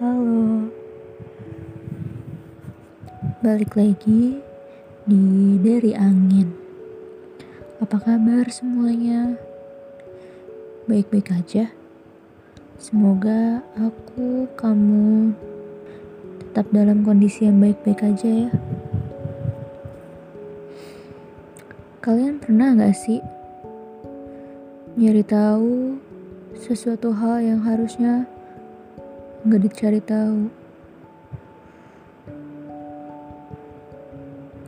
Halo, balik lagi di Dari Angin. Apa kabar semuanya? Baik-baik aja. Semoga aku, kamu tetap dalam kondisi yang baik-baik aja ya. Kalian pernah gak sih nyari tahu sesuatu hal yang harusnya nggak dicari tahu.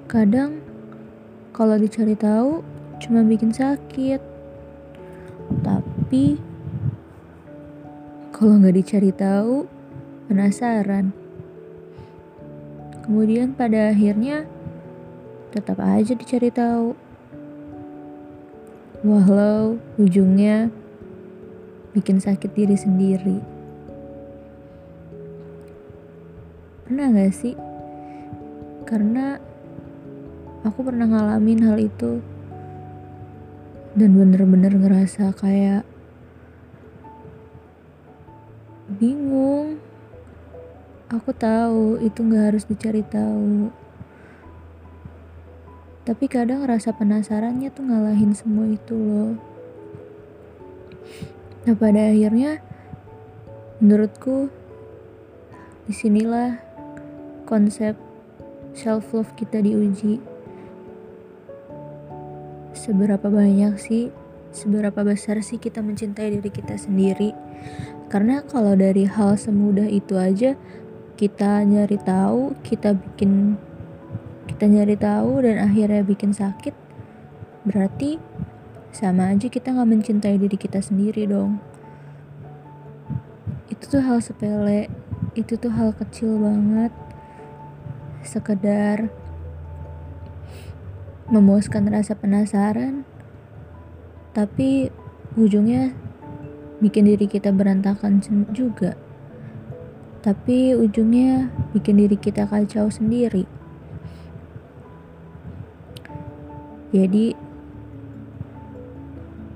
Kadang kalau dicari tahu cuma bikin sakit. Tapi kalau nggak dicari tahu penasaran. Kemudian pada akhirnya tetap aja dicari tahu. Walau ujungnya bikin sakit diri sendiri. Pernah gak sih? Karena aku pernah ngalamin hal itu dan bener-bener ngerasa kayak bingung. Aku tahu itu gak harus dicari tahu. Tapi kadang rasa penasarannya tuh ngalahin semua itu loh. Nah pada akhirnya menurutku di sinilah konsep self love kita diuji. Seberapa banyak sih, seberapa besar sih kita mencintai diri kita sendiri? Karena kalau dari hal semudah itu aja kita nyari tahu, kita bikin kita nyari tahu dan akhirnya bikin sakit, berarti sama aja kita nggak mencintai diri kita sendiri dong. Itu tuh hal sepele, itu tuh hal kecil banget sekedar memuaskan rasa penasaran tapi ujungnya bikin diri kita berantakan juga. Tapi ujungnya bikin diri kita kacau sendiri. Jadi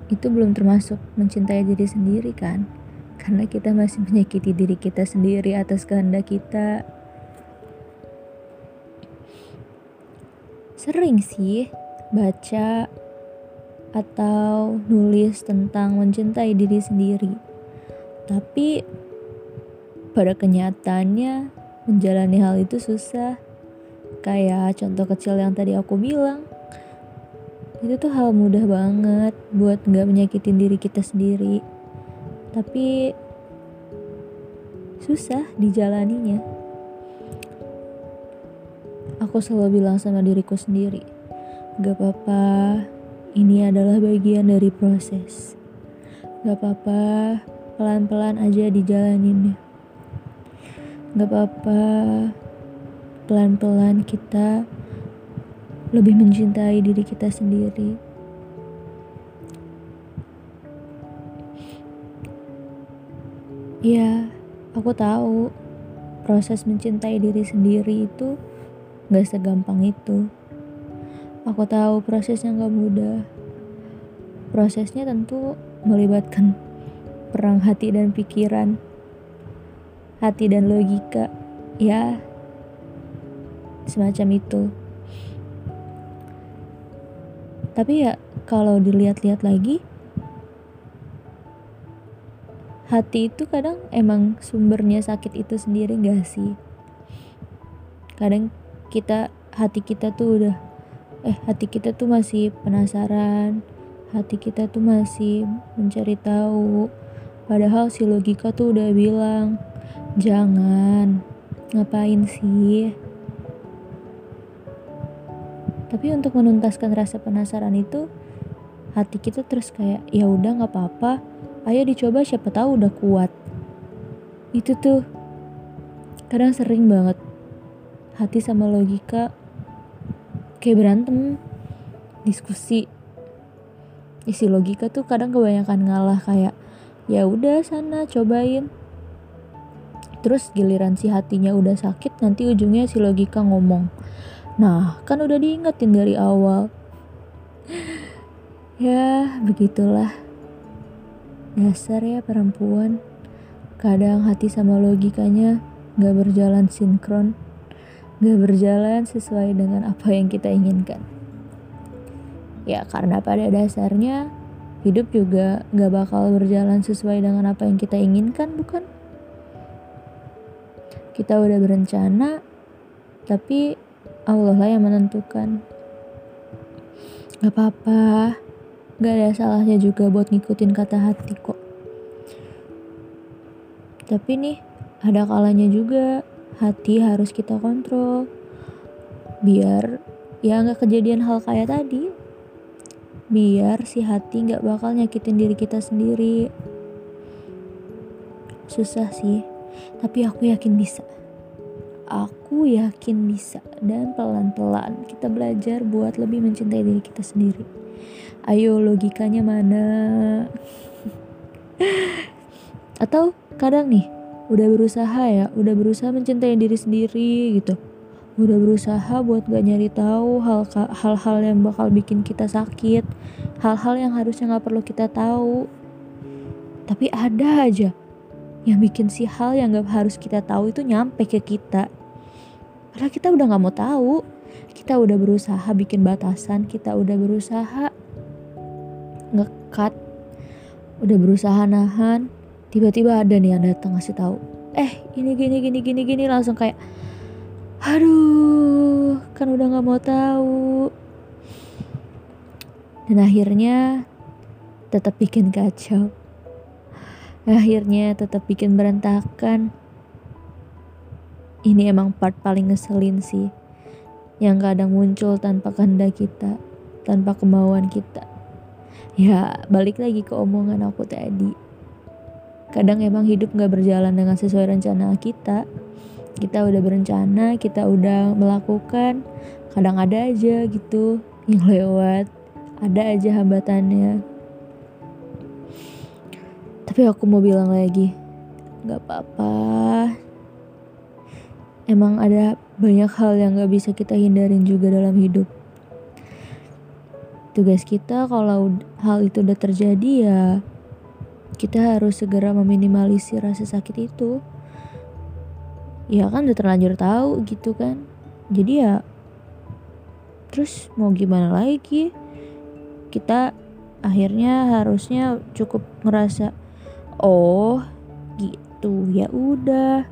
itu belum termasuk mencintai diri sendiri kan? Karena kita masih menyakiti diri kita sendiri atas kehendak kita sering sih baca atau nulis tentang mencintai diri sendiri. Tapi pada kenyataannya menjalani hal itu susah. Kayak contoh kecil yang tadi aku bilang. Itu tuh hal mudah banget buat nggak menyakitin diri kita sendiri. Tapi susah dijalaninya aku selalu bilang sama diriku sendiri, gak apa-apa, ini adalah bagian dari proses. Gak apa-apa, pelan-pelan aja dijalaninnya. Gak apa-apa, pelan-pelan kita lebih mencintai diri kita sendiri. Ya, aku tahu proses mencintai diri sendiri itu Gak segampang itu. Aku tahu prosesnya gak mudah. Prosesnya tentu melibatkan perang hati dan pikiran, hati dan logika, ya semacam itu. Tapi ya kalau dilihat-lihat lagi, hati itu kadang emang sumbernya sakit itu sendiri gak sih? Kadang kita hati kita tuh udah eh hati kita tuh masih penasaran hati kita tuh masih mencari tahu. Padahal si logika tuh udah bilang jangan ngapain sih? Tapi untuk menuntaskan rasa penasaran itu hati kita terus kayak ya udah nggak apa-apa. Ayo dicoba siapa tahu udah kuat. Itu tuh kadang sering banget hati sama logika. Kayak berantem diskusi. Isi logika tuh kadang kebanyakan ngalah kayak ya udah sana cobain. Terus giliran si hatinya udah sakit nanti ujungnya si logika ngomong nah kan udah diingetin dari awal. Ya begitulah. Dasar ya perempuan. Kadang hati sama logikanya gak berjalan sinkron, gak berjalan sesuai dengan apa yang kita inginkan. Ya karena pada dasarnya hidup juga gak bakal berjalan sesuai dengan apa yang kita inginkan bukan? Kita udah berencana, tapi Allah lah yang menentukan. Gak apa-apa, gak ada salahnya juga buat ngikutin kata hati kok. Tapi nih, ada kalanya juga hati harus kita kontrol. Biar ya nggak kejadian hal kayak tadi. Biar si hati nggak bakal nyakitin diri kita sendiri. Susah sih, tapi aku yakin bisa. Aku yakin bisa dan pelan-pelan kita belajar buat lebih mencintai diri kita sendiri. Ayo logikanya mana? Atau kadang nih udah berusaha ya udah berusaha mencintai diri sendiri gitu. Udah berusaha buat gak nyari tahu hal hal-hal yang bakal bikin kita sakit. Hal-hal yang harusnya nggak perlu kita tahu. Tapi ada aja yang bikin si hal yang gak harus kita tahu itu nyampe ke kita. Padahal kita udah nggak mau tahu. Kita udah berusaha bikin batasan kita udah berusaha ngekat udah berusaha nahan tiba-tiba ada nih yang datang ngasih tahu eh ini gini gini gini gini langsung kayak aduh kan udah nggak mau tahu. Dan akhirnya tetap bikin kacau. Akhirnya tetap bikin berantakan. Ini emang part paling ngeselin sih yang kadang muncul tanpa kehendak kita tanpa kemauan kita. Ya balik lagi ke omongan aku tadi kadang emang hidup gak berjalan dengan sesuai rencana kita. Kita udah berencana kita udah melakukan kadang ada aja gitu yang lewat ada aja hambatannya. Tapi aku mau bilang lagi gak apa-apa. Emang ada banyak hal yang gak bisa kita hindarin juga dalam hidup. Tugas kita kalau hal itu udah terjadi ya kita harus segera meminimalisir rasa sakit itu. Ya kan udah terlanjur tahu gitu kan. Jadi ya terus mau gimana lagi? Kita akhirnya harusnya cukup ngerasa oh gitu ya udah.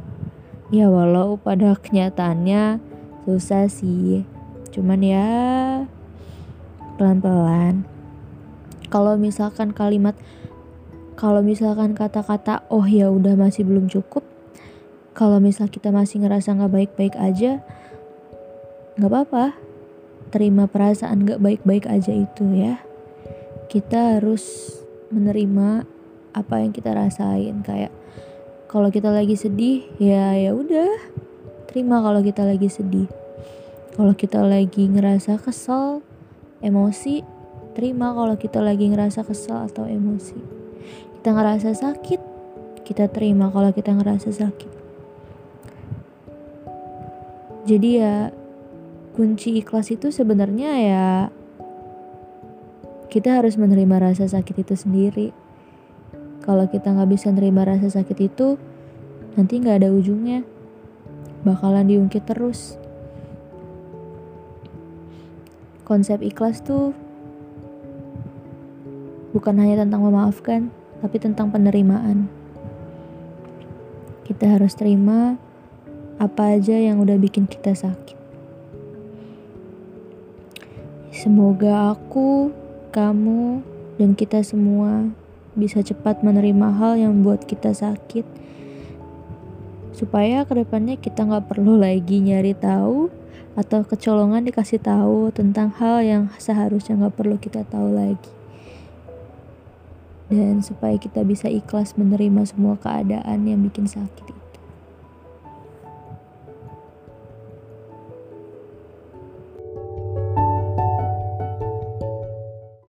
Ya walau pada kenyataannya susah sih. Cuman ya pelan-pelan. Kalau misalkan kalimat kalau misalkan kata-kata oh ya udah masih belum cukup kalau misal kita masih ngerasa nggak baik-baik aja nggak apa-apa. Terima perasaan nggak baik-baik aja itu ya. Kita harus menerima apa yang kita rasain. Kayak kalau kita lagi sedih ya ya udah terima kalau kita lagi sedih. Kalau kita lagi ngerasa kesel emosi terima kalau kita lagi ngerasa kesel atau emosi kita ngerasa sakit, kita terima kalau kita ngerasa sakit. Jadi ya kunci ikhlas itu sebenarnya ya kita harus menerima rasa sakit itu sendiri. Kalau kita nggak bisa nerima rasa sakit itu, nanti nggak ada ujungnya. Bakalan diungkit terus. Konsep ikhlas tuh bukan hanya tentang memaafkan, tapi tentang penerimaan. Kita harus terima apa aja yang udah bikin kita sakit. Semoga aku, kamu, dan kita semua bisa cepat menerima hal yang membuat kita sakit supaya ke depannya kita nggak perlu lagi nyari tahu atau kecolongan dikasih tahu tentang hal yang seharusnya nggak perlu kita tahu lagi dan supaya kita bisa ikhlas menerima semua keadaan yang bikin sakit